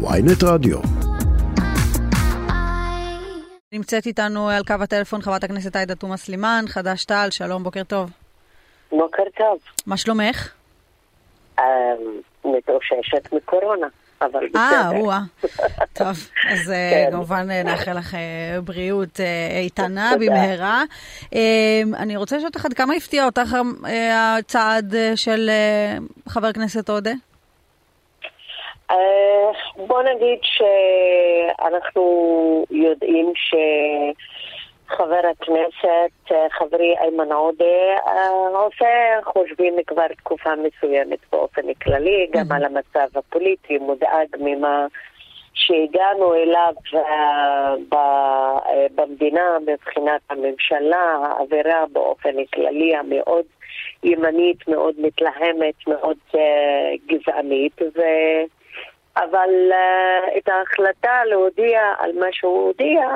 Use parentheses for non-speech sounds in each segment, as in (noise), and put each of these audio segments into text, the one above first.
ויינט רדיו. נמצאת איתנו על קו הטלפון חברת הכנסת עאידה תומא סלימאן, חד"ש-תע"ל, שלום, בוקר טוב. בוקר טוב. מה שלומך? אמ, מתאוששת מקורונה, אבל בסדר. אה, או-אה. (laughs) טוב, אז אה, כן. כמובן אה, נאחל לך אה, בריאות אה, איתנה. במהרה. אה, אני רוצה לשאול אותך, עד כמה הפתיע אותך אה, הצעד אה, של אה, חבר הכנסת עודה? אה, בוא נגיד שאנחנו יודעים שחבר הכנסת, אה, חברי איימן עודה, אה, עושה חושבים כבר תקופה מסוימת באופן כללי, גם על המצב הפוליטי, מודאג ממה שהגענו אליו ב- במדינה מבחינת הממשלה, האווירה באופן כללי המאוד ימנית, מאוד מתלהמת, מאוד אה, גזענית, ו... אבל uh, את ההחלטה להודיע על מה שהוא הודיע,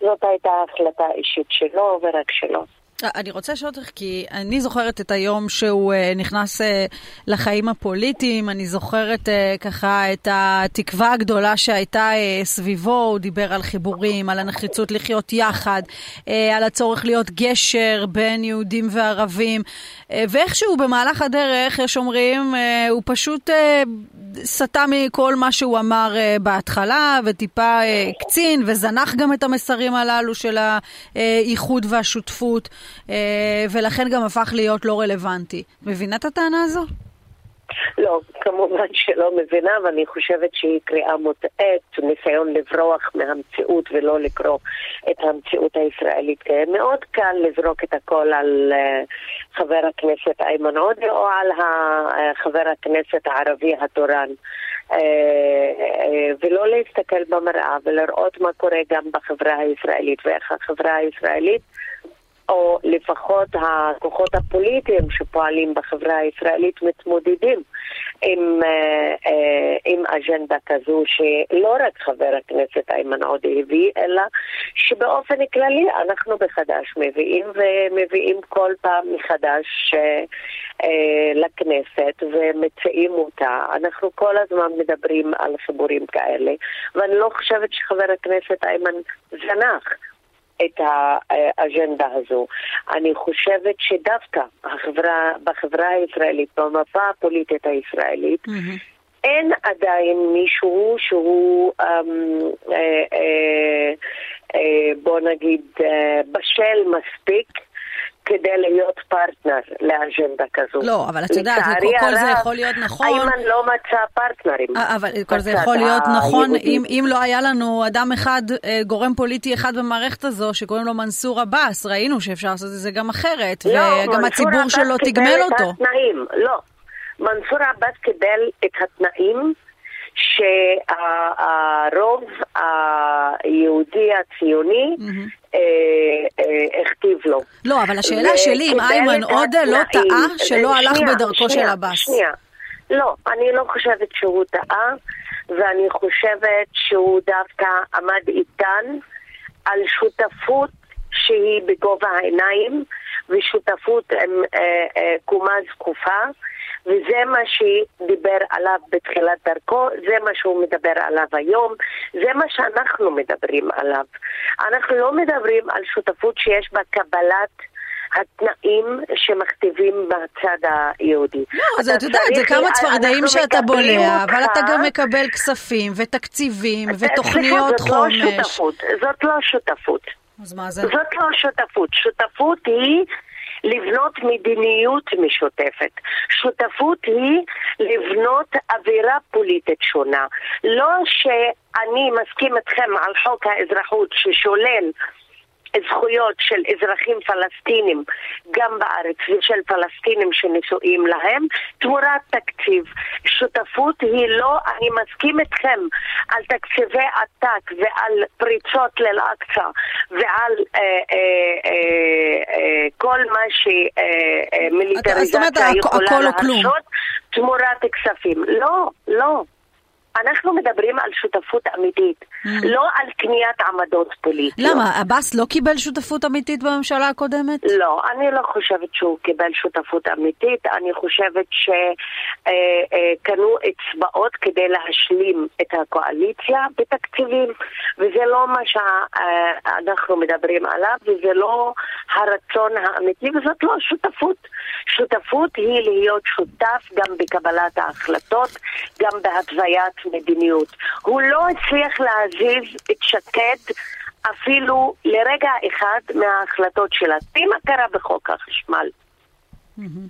זאת הייתה החלטה אישית שלו ורק שלו. אה, אני רוצה לשאול אותך, כי אני זוכרת את היום שהוא אה, נכנס אה, לחיים הפוליטיים, אני זוכרת ככה את התקווה הגדולה שהייתה סביבו, הוא דיבר על חיבורים, על הנחיצות לחיות יחד, על הצורך להיות גשר בין יהודים וערבים, ואיכשהו במהלך הדרך, יש אומרים, הוא פשוט סטה מכל מה שהוא אמר בהתחלה, וטיפה קצין, וזנח גם את המסרים הללו של האיחוד והשותפות. אה, ולכן גם הפך להיות לא רלוונטי. מבינה את הטענה הזו? לא, כמובן שלא מבינה, ואני חושבת שהיא קריאה מוטעית, ניסיון לברוח מהמציאות ולא לקרוא את המציאות הישראלית. כי מאוד קל לזרוק את הכל על uh, חבר הכנסת איימן עודה או על חבר הכנסת הערבי התורן. ולא להסתכל במראה ולראות מה קורה גם בחברה הישראלית ואיך החברה הישראלית או לפחות הכוחות הפוליטיים שפועלים בחברה הישראלית מתמודדים עם, אה, אה, עם אג'נדה כזו שלא רק חבר הכנסת איימן עודה הביא, אלא שבאופן כללי אנחנו בחד"ש מביאים ומביאים כל פעם מחדש אה, לכנסת ומציעים אותה. אנחנו כל הזמן מדברים על חיבורים כאלה, ואני לא חושבת שחבר הכנסת איימן זנח. את האג'נדה הזו. אני חושבת שדווקא החברה, בחברה הישראלית, במפה הפוליטית הישראלית, Mm-hmm. אין עדיין מישהו שהוא, אמ, אה, אה, אה, בוא נגיד, אה, בשל מספיק כדי להיות פרטנר לאג'נדה כזו. לא, אבל את יודעת, כל- כל זה יכול להיות נכון. איימן לא מצא פרטנרים. אה, אבל כל זה יכול להיות נכון. אם, אם לא היה לנו אדם אחד, אה, גורם פוליטי אחד במערכת הזו, שקוראים לו מנסור עבאס. ראינו שאפשר לעשות את זה גם אחרת, לא, וגם הציבור שלו תגמל אותו. התנאים, לא. מנסור עבאס קיבל את התנאים שהרוב היהודי הציוני מהמם. אה, אה, לו. לא, אבל השאלה וקיבל שלי, אם איימן עודה לא. טעה שלא הלך שנייה, בדרכו של שנייה, עבאס. שנייה. לא, אני לא חושבת שהוא טעה, ואני חושבת שהוא דווקא עמד איתן על שותפות שהיא בגובה העיניים, ושותפות עם אה, אה, קומה זקופה. וזה מה שדיבר עליו בתחילת דרכו, זה מה שהוא מדבר עליו היום, זה מה שאנחנו מדברים עליו. אנחנו לא מדברים על שותפות שיש בה קבלת התנאים שמכתיבים בצד היהודי. לא, אז את יודעת, זה כמה צפרדעים שאתה בולע, אבל אותך- אתה גם מקבל כספים ותקציבים ותוכניות סליחה, לא חומש. שותפות, זאת לא שותפות. אז מה זה? זאת לא שותפות. שותפות היא לבנות מדיניות משותפת. שותפות היא לבנות אווירה פוליטית שונה. לא שאני מסכים איתכם על חוק האזרחות ששולל זכויות של אזרחים פלסטינים גם בארץ ושל פלסטינים שנשואים להם תמורת תקציב. שותפות היא לא, אני מסכים איתכם על תקציבי עתק ועל פריצות לאל-אקצא ועל אה, אה, כל מה שמיליטריזציה יכולה הכל או כלום. להרשות תמורת כספים. לא, לא. אנחנו מדברים על שותפות אמיתית, mm. לא על קניית עמדות פוליטיות. למה? עבאס לא קיבל שותפות אמיתית בממשלה הקודמת? לא, אני לא חושבת שהוא קיבל שותפות אמיתית. אני חושבת שקנו אצבעות כדי להשלים את הקואליציה בתקציבים, וזה לא מה שאנחנו מדברים עליו, וזה לא הרצון האמיתי, וזאת לא שותפות. שותפות היא להיות שותף גם בקבלת ההחלטות, גם בהתוויית מדיניות. הוא לא הצליח להזיז את שקד אפילו לרגע אחד מההחלטות שלה. תראי מה קרה בחוק החשמל.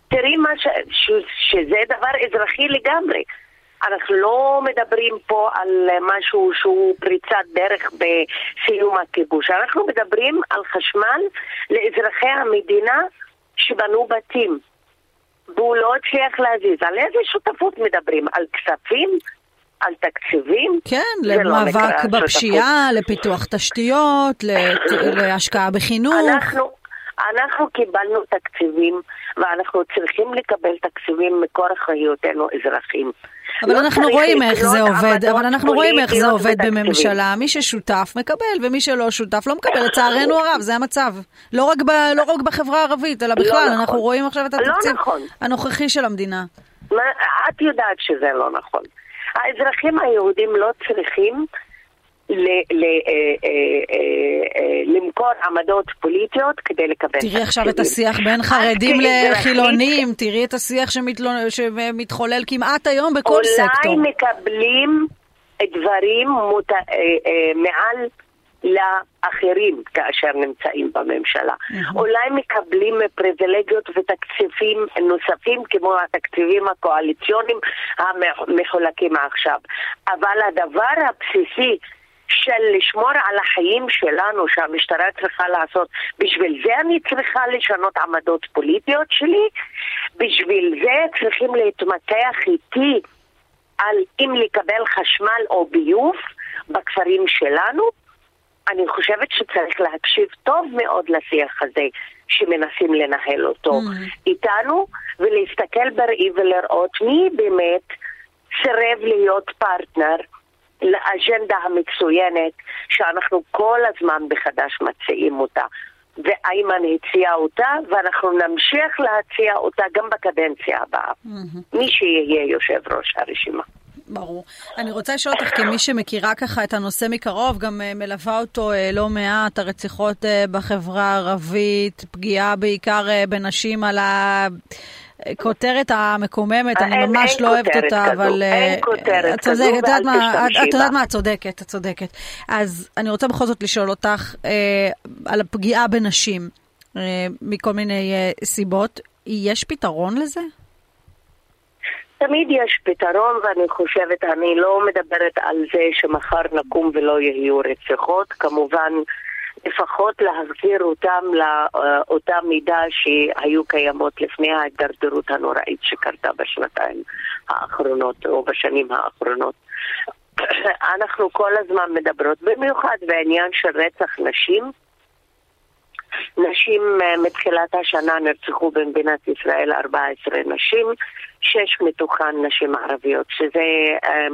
תראי מה ש... ש... שזה דבר אזרחי לגמרי. אנחנו לא מדברים פה על משהו שהוא פריצת דרך בסיום הכיבוש. אנחנו מדברים על חשמל לאזרחי המדינה שבנו בתים. והוא לא הצליח להזיז. על איזה שותפות מדברים? על כספים? על תקציבים. כן, למאבק לא בפשיעה, לפיתוח תשתיות, (coughs) להשקעה בחינוך. אנחנו, אנחנו קיבלנו תקציבים, ואנחנו צריכים לקבל תקציבים מכורח היותנו אזרחים. אבל לא אנחנו רואים איך זה עובד, אבל אנחנו רואים איך זה עובד בממשלה. מי ששותף מקבל, ומי שלא שותף לא מקבל. לצערנו הרב, זה המצב. לא רק, ב, לא רק בחברה הערבית, אלא בכלל, לא נכון. אנחנו רואים עכשיו את לא התקציב לא נכון. הנוכחי של המדינה. מה, את יודעת שזה לא נכון. האזרחים היהודים לא צריכים אה, אה, אה, למכור עמדות פוליטיות כדי לקבל תראי עכשיו את השיח בין חרדים לחילונים, תראי את השיח שמתחולל כמעט היום בכל סקטור. אולי מקבלים דברים. מעל לאחרים כאשר נמצאים בממשלה. אולי מקבלים פריבילגיות ותקציבים נוספים כמו התקציבים הקואליציוניים המחולקים עכשיו. אבל הדבר הבסיסי של לשמור על החיים שלנו שהמשטרה צריכה לעשות. בשביל זה אני צריכה לשנות עמדות פוליטיות שלי? בשביל זה צריכים להתמקח איתי על אם לקבל חשמל או ביוב בכפרים שלנו? אני חושבת שצריך להקשיב טוב מאוד לשיח הזה שמנסים לנהל אותו mm. איתנו ולהסתכל בראי ולראות מי באמת סירב להיות פרטנר לאג'נדה המצוינת שאנחנו כל הזמן בחדש מציעים אותה. ואיימן הציע אותה, ואנחנו נמשיך להציע אותה גם בקדנציה הבאה. Mm-hmm. מי שיהיה יושב ראש הרשימה. ברור. אני רוצה לשאול אותך, כמי שמכירה ככה את הנושא מקרוב, גם uh, מלווה אותו uh, לא מעט, הרציחות uh, בחברה הערבית, פגיעה בעיקר בנשים על ה... כותרת המקוממת, אני ממש לא אוהבת אותה, אבל... אין כותרת כזו, ואל תשתמשי בה. את יודעת מה, את צודקת, את צודקת. אז אני רוצה בכל זאת לשאול אותך על הפגיעה בנשים, מכל מיני סיבות. יש פתרון לזה? תמיד יש פתרון, ואני חושבת, אני לא מדברת על זה שמחר נקום ולא יהיו רציחות. כמובן, לפחות להחזיר אותם לאותה מידה שהיו קיימות לפני ההידרדרות הנוראית שקרתה בשנתיים האחרונות או בשנים האחרונות. (coughs) אנחנו כל הזמן מדברות, במיוחד בעניין של רצח נשים. נשים אה, מתחילת השנה נרצחו במדינת ישראל 14 נשים, שש מתוכן נשים ערביות, שזה uh,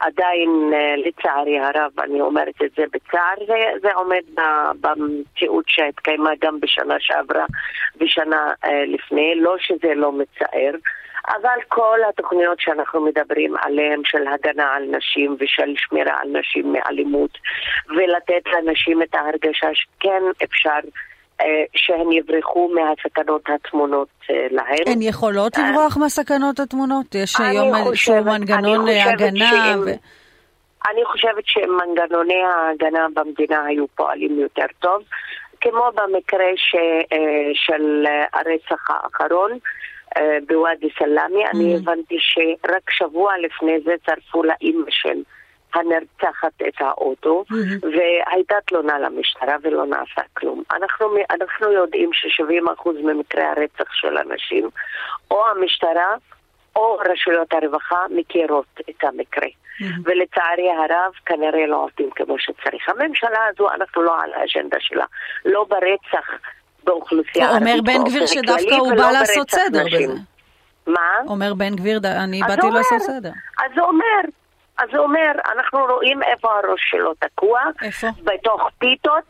עדיין, uh, לצערי הרב, אני אומרת את זה בצער, זה, זה עומד במציאות שהתקיימה גם בשנה שעברה ושנה uh, לפני, לא שזה לא מצער. אבל כל התוכניות שאנחנו מדברים עליהן של הגנה על נשים ושל שמירה על נשים מאלימות ולתת לנשים את ההרגשה שכן אפשר אה, שהן יברחו מהסכנות הטמונות אה, להן. הן יכולות אה, לברוח מהסכנות הטמונות? יש היום איזשהו מנגנון הגנה? ו... אני חושבת שמנגנוני ההגנה במדינה היו פועלים יותר טוב, כמו במקרה ש, של הרצח האחרון, אה, בוואדי סלאמי. Mm. אני הבנתי שרק שבוע לפני זה צרפו לאימא של הנרצחת את האוטו, mm-hmm. והייתה תלונה למשטרה ולא נעשה כלום. אנחנו, אנחנו יודעים ש-70% ממקרי הרצח של אנשים, או המשטרה או רשויות הרווחה מכירות את המקרה. Mm-hmm. ולצערי הרב כנראה לא עובדים כמו שצריך. הממשלה הזו, אנחנו לא על האג'נדה שלה. לא ברצח באוכלוסייה הערבית. אומר בן גביר שדווקא הוא בא לעשות סדר בזה. מה? אומר בן גביר, אני באתי לעשות סדר. אז הוא אומר, אז הוא אומר, אנחנו רואים איפה הראש שלו תקוע. איפה? בתוך פיתות.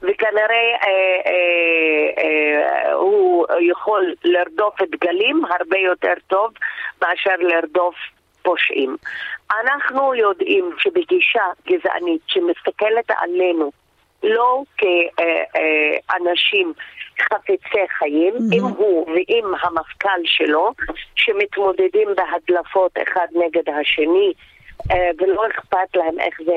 וכנראה אה, אה, אה, הוא יכול לרדוף את גלים הרבה יותר טוב מאשר לרדוף פושעים. אנחנו יודעים שבגישה גזענית שמסתכלת עלינו לא כאנשים חפצי חיים, mm-hmm. אם הוא ואם המפכ"ל שלו, שמתמודדים בהדלפות אחד נגד השני, אה, ולא אכפת להם איך זה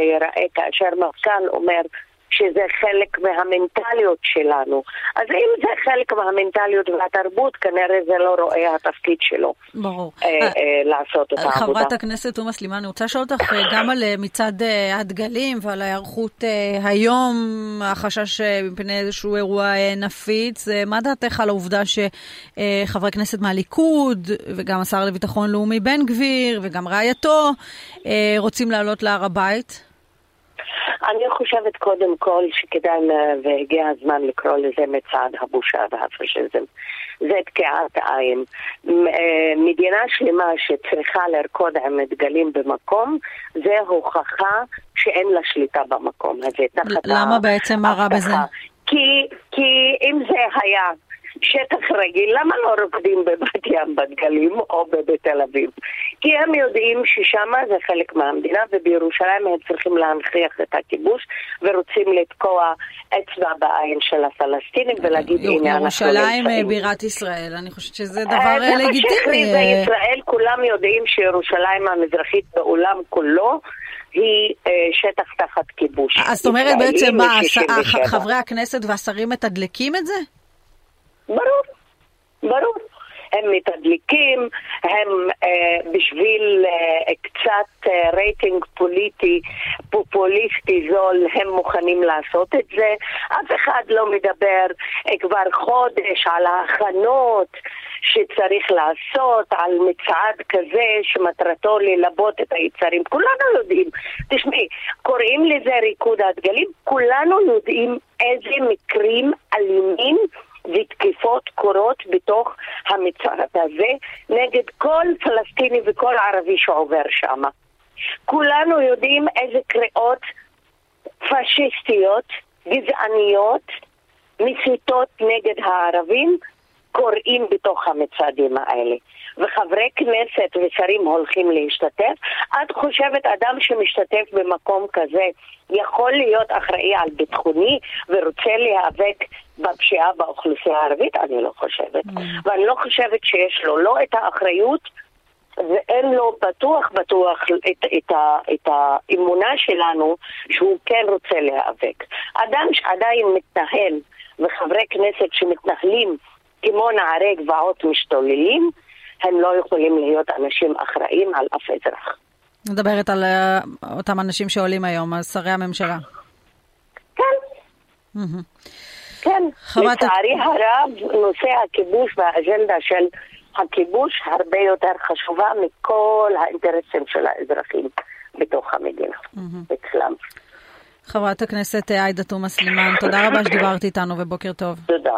ייראה כאשר מפכ"ל אומר שזה חלק מהמנטליות שלנו. אז אם זה חלק מהמנטליות והתרבות, כנראה זה לא רואה התפקיד שלו. ברור. אה, אה, אה, לעשות את העבודה. חברת הכנסת תומא סלימאן, אני רוצה לשאול אותך אה, גם על אה, מצעד הדגלים ועל ההיערכות אה, היום, החשש מפני איזשהו אירוע נפיץ. אה, מה דעתך על העובדה שחברי כנסת מהליכוד וגם השר לביטחון לאומי בן גביר וגם רעייתו אה, רוצים לעלות להר הבית? אני חושבת קודם כל שכדאי והגיע הזמן לקרוא לזה מצעד הבושה והפשיזם. זה תקיעת עין. אה, מדינה שלמה שצריכה לרקוד עם דגלים במקום, זה הוכחה שאין לה שליטה במקום הזה. למה בעצם מה רע בזה? כי, כי אם זה היה שטח רגיל, למה לא רוקדים בבת ים בדגלים או בתל אביב? כי הם יודעים ששם זה חלק מהמדינה ובירושלים הם צריכים להנכיח את הכיבוש ורוצים לתקוע אצבע בעין של הפלסטינים ולהגיד הנה אנחנו נמצאים. ירושלים אה, בירת ישראל, אני חושבת שזה דבר אה, לגיטימי. זה שהכריזה ישראל, כולם יודעים שירושלים המזרחית בעולם כולו היא אה, שטח תחת כיבוש. אז זאת אומרת בעצם מה, חברי הכנסת והשרים מתדלקים את זה? ברור, ברור. הם מתדלקים, הם אה, בשביל אה, קצת אה, רייטינג פוליטי, פופוליסטי זול, הם מוכנים לעשות את זה. אף אחד לא מדבר אה, כבר חודש על ההכנות שצריך לעשות, על מצעד כזה שמטרתו ללבות את היצרים. כולנו יודעים. תשמעי, קוראים לזה ריקוד הדגלים, כולנו יודעים איזה מקרים אלימים ותקיפות קורות בתוך המצעד הזה נגד כל פלסטיני וכל ערבי שעובר שם. כולנו יודעים איזה קריאות פשיסטיות, גזעניות, מסיתות נגד הערבים קוראים בתוך המצעדים האלה. וחברי כנסת ושרים הולכים להשתתף, את חושבת אדם שמשתתף במקום כזה יכול להיות אחראי על ביטחוני ורוצה להיאבק בפשיעה באוכלוסייה הערבית? אני לא חושבת. Mm. ואני לא חושבת שיש לו לא את האחריות ואין לו בטוח בטוח את, את, ה, את האמונה שלנו שהוא כן רוצה להיאבק. אדם שעדיין מתנהל וחברי כנסת שמתנהלים כמו נערי גבעות משתוללים, הם לא יכולים להיות אנשים אחראים על אף אזרח. מדברת על uh, אותם אנשים שעולים היום, על שרי הממשלה. כן. כן. לצערי הרב, נושא הכיבוש והאג'נדה של הכיבוש הרבה יותר חשובה מכל האינטרסים של האזרחים בתוך המדינה, אצלם. חברת הכנסת עאידה תומא סלימאן, תודה רבה שדיברת איתנו ובוקר טוב. תודה.